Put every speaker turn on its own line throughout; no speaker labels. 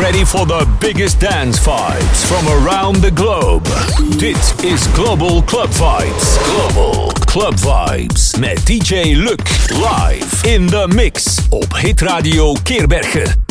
ready for the biggest dance vibes from around the globe. Dit is Global Club Vibes. Global Club Vibes met DJ Luc live in the mix op Hit Radio Keerbergen.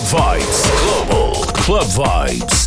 Club Vibes. Global Club Vibes.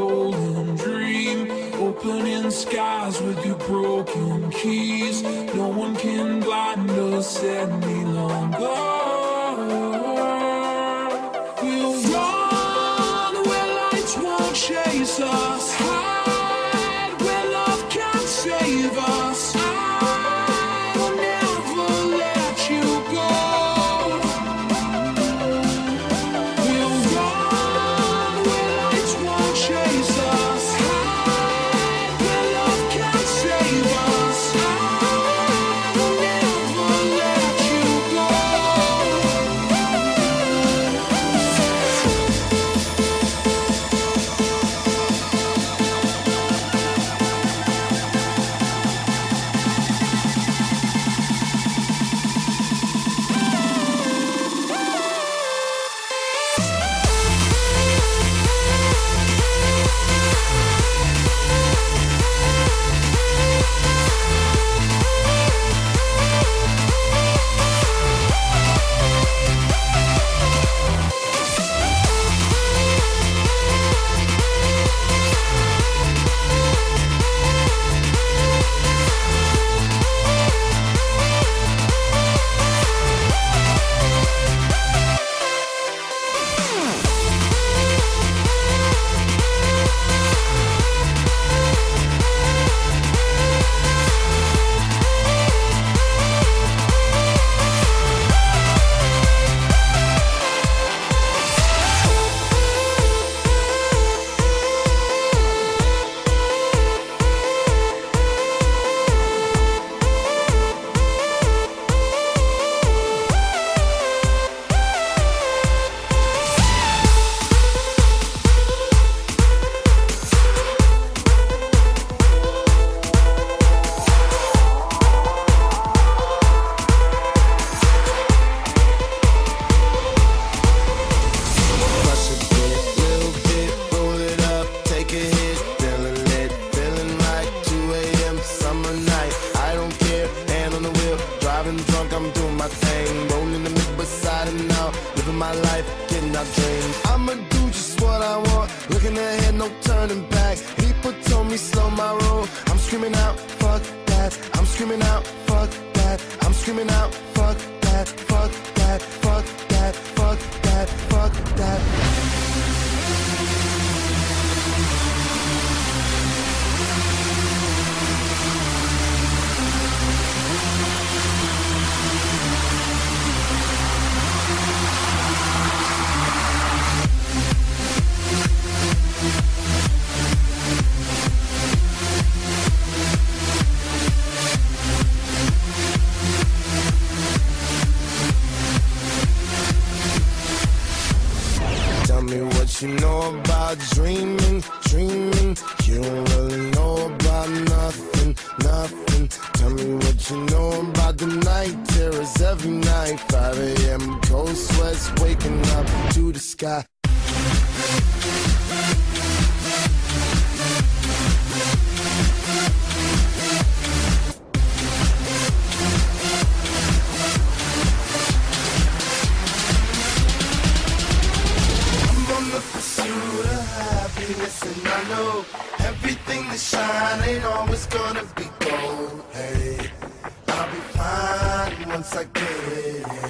golden dream. Opening skies with your broken keys. No one can blind us any longer. We'll run where lights won't chase us. I
know everything that shine ain't always gonna be gold. Hey, I'll be fine once I get it.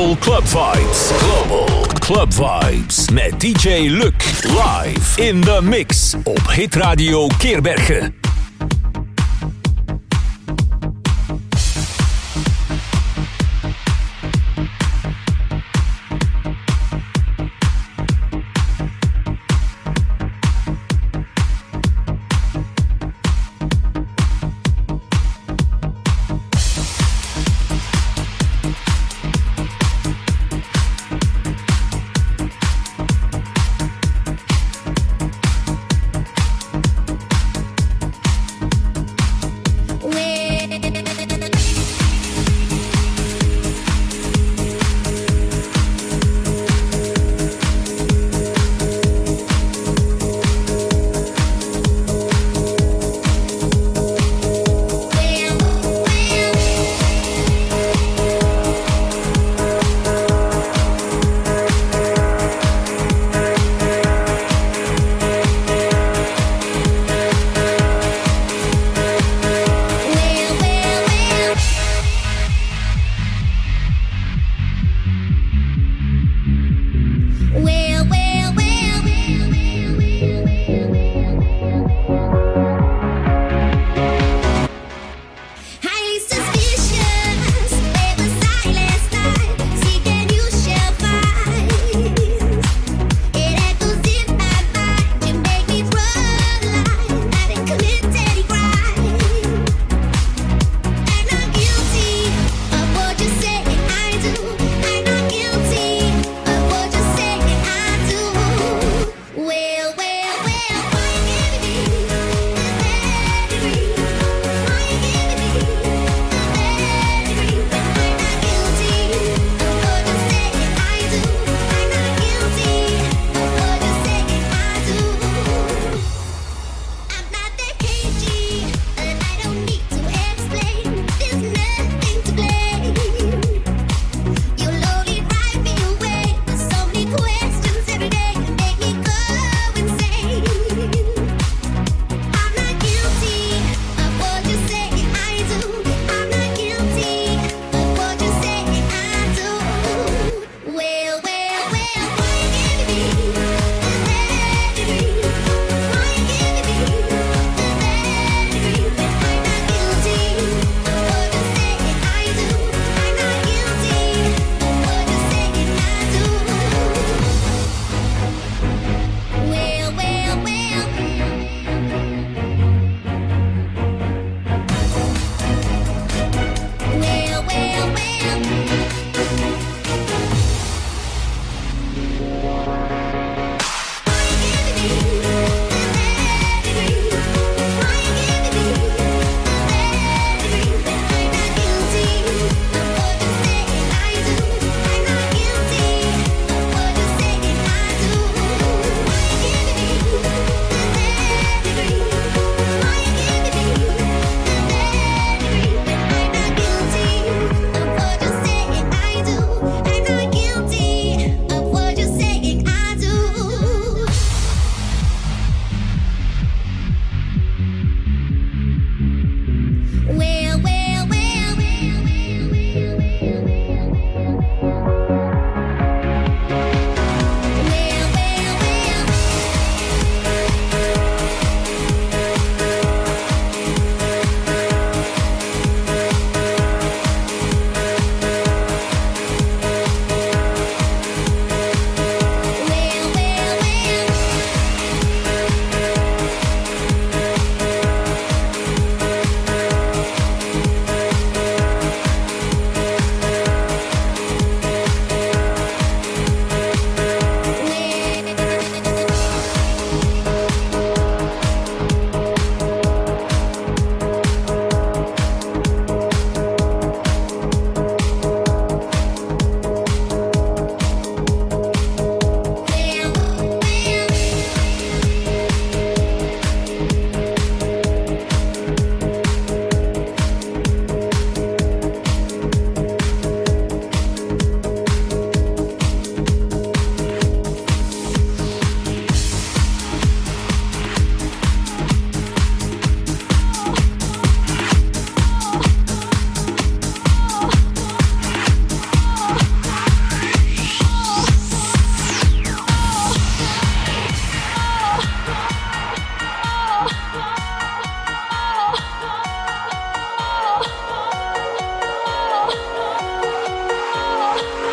Global Club Vibes.
Global Club Vibes. Met DJ Luc. Live in the mix. Op Hitradio Keerbergen.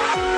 Hey.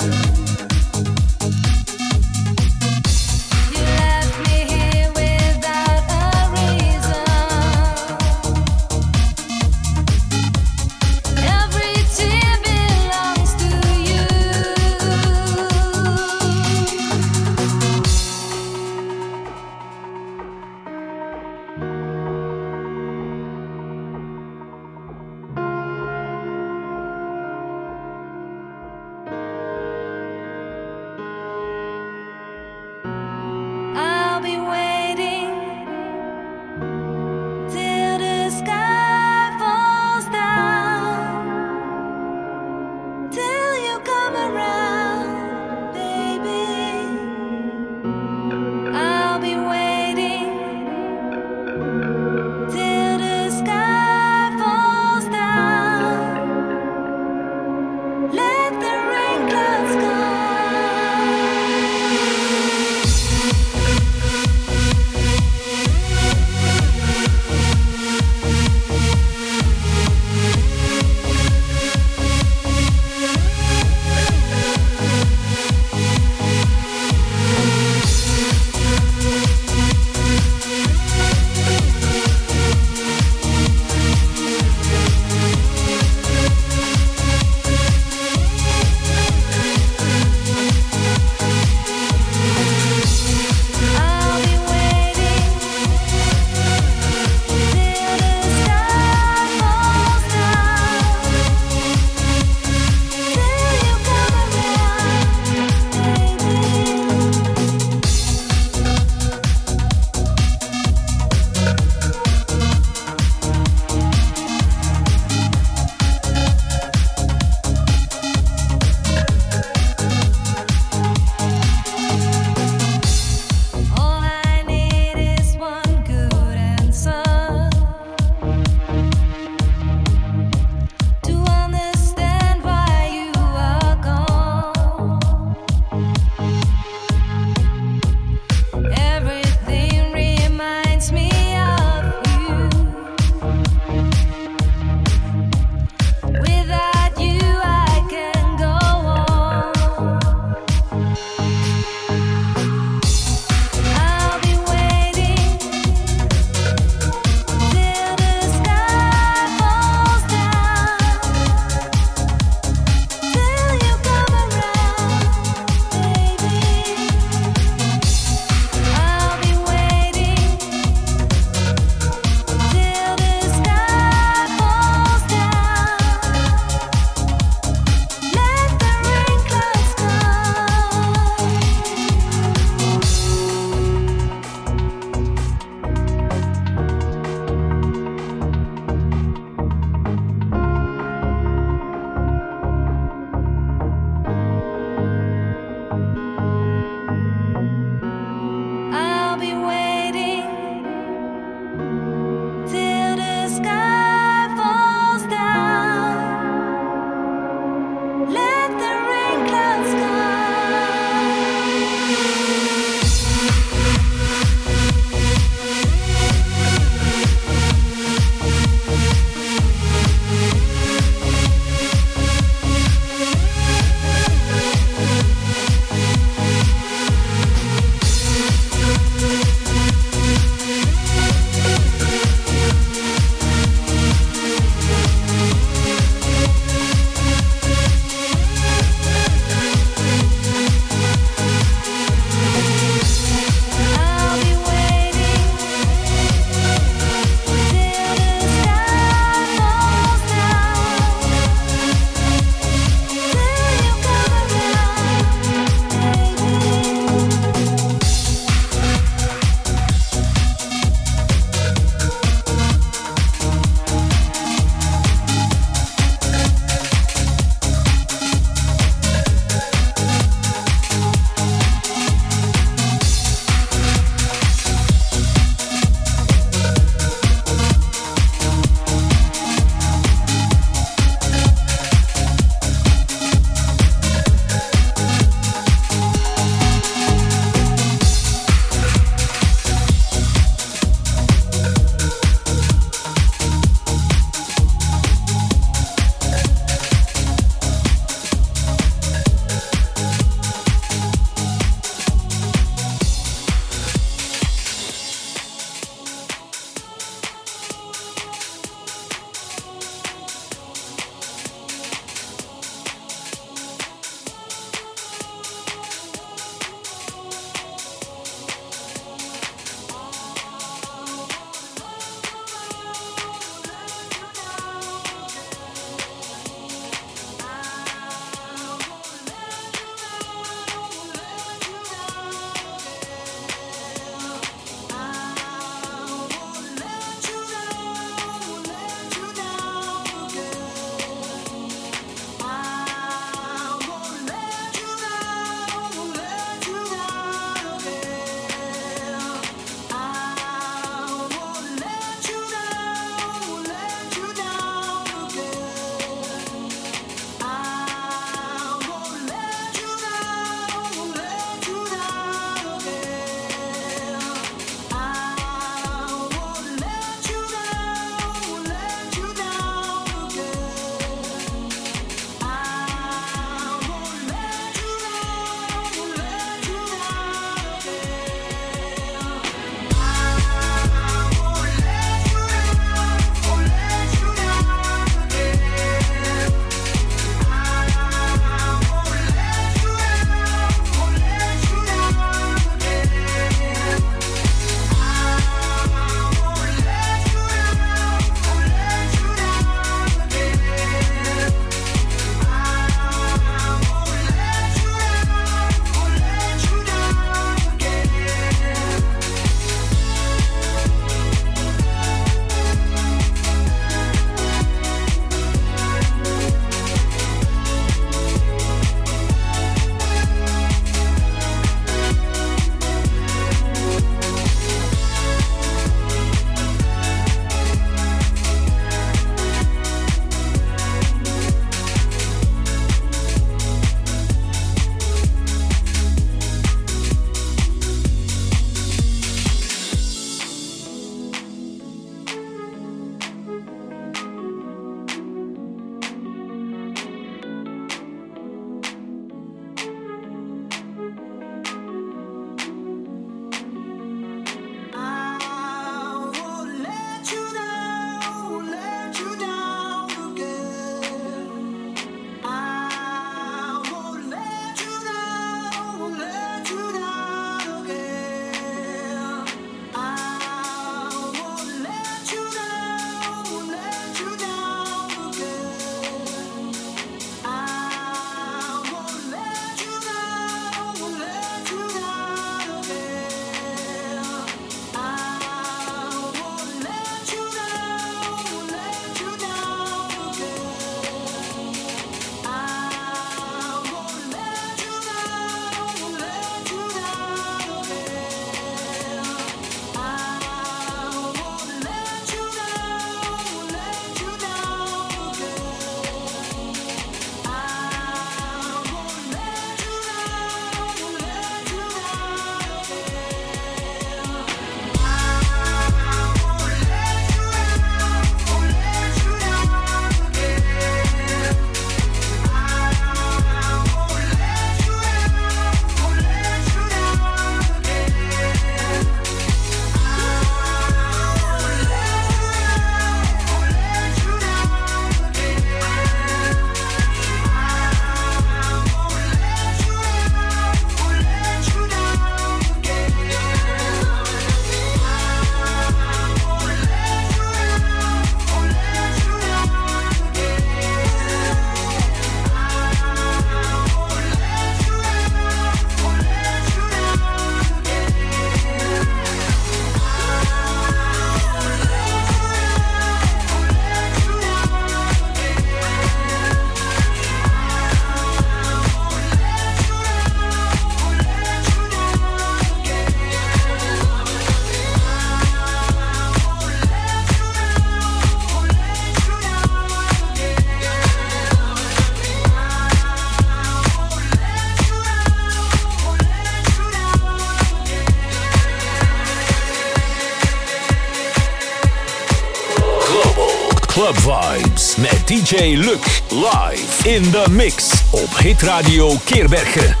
DJ Luc live in the mix op Hit Radio Keerbergen.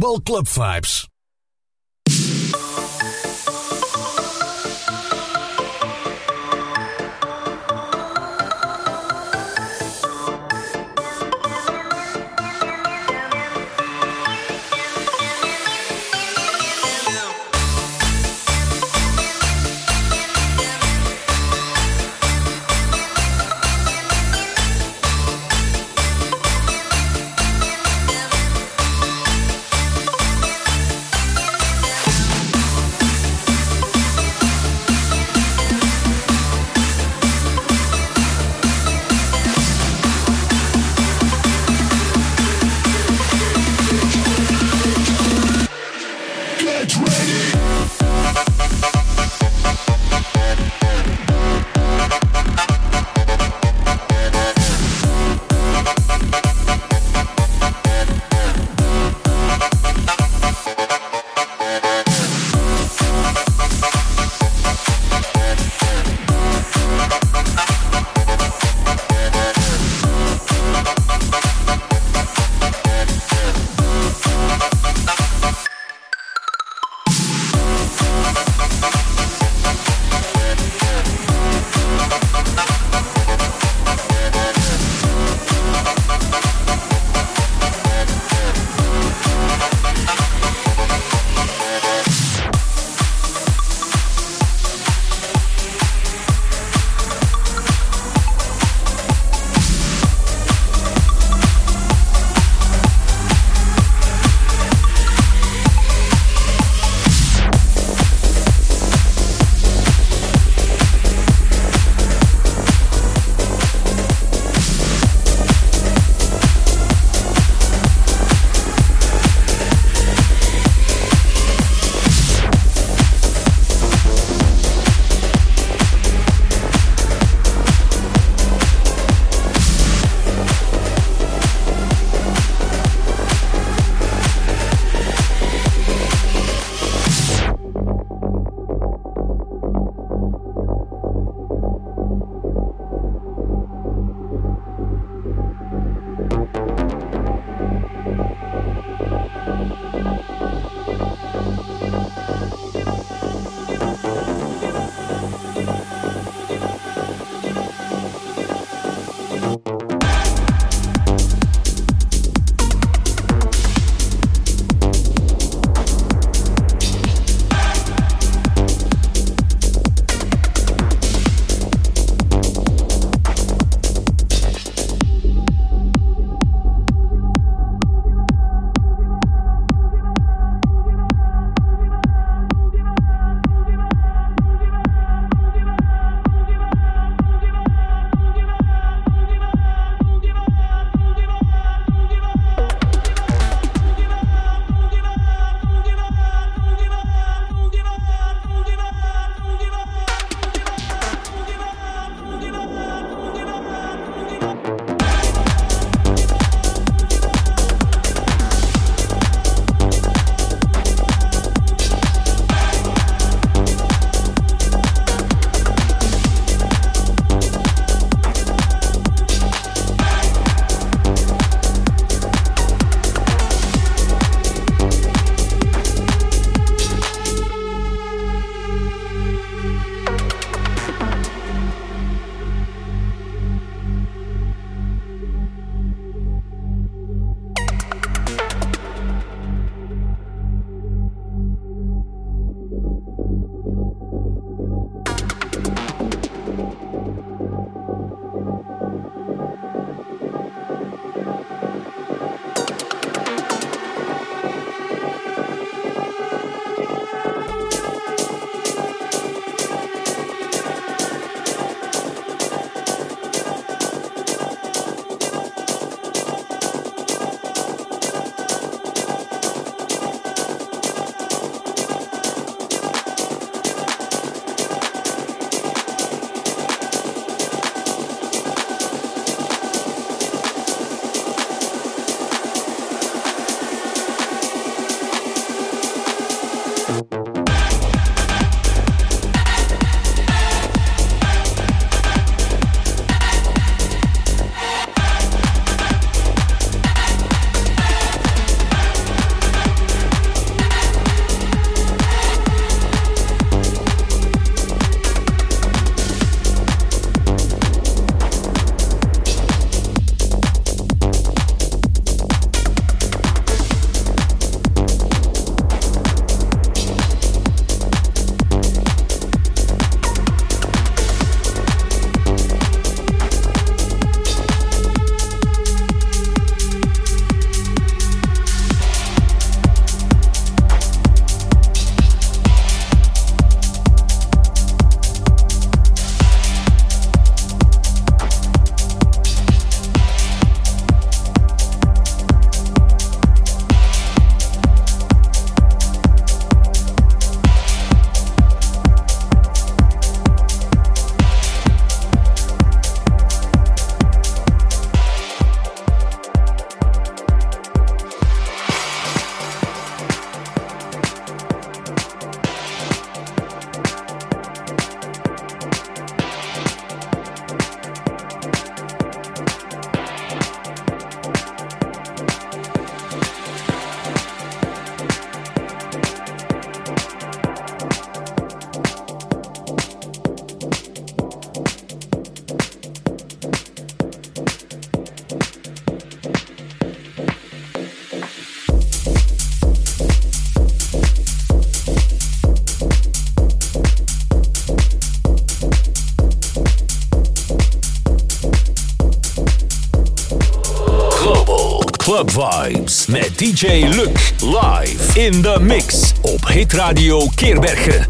Is
Global Club Vibes.
Vibes met DJ Luc live in the mix op Hit Radio Keerbergen.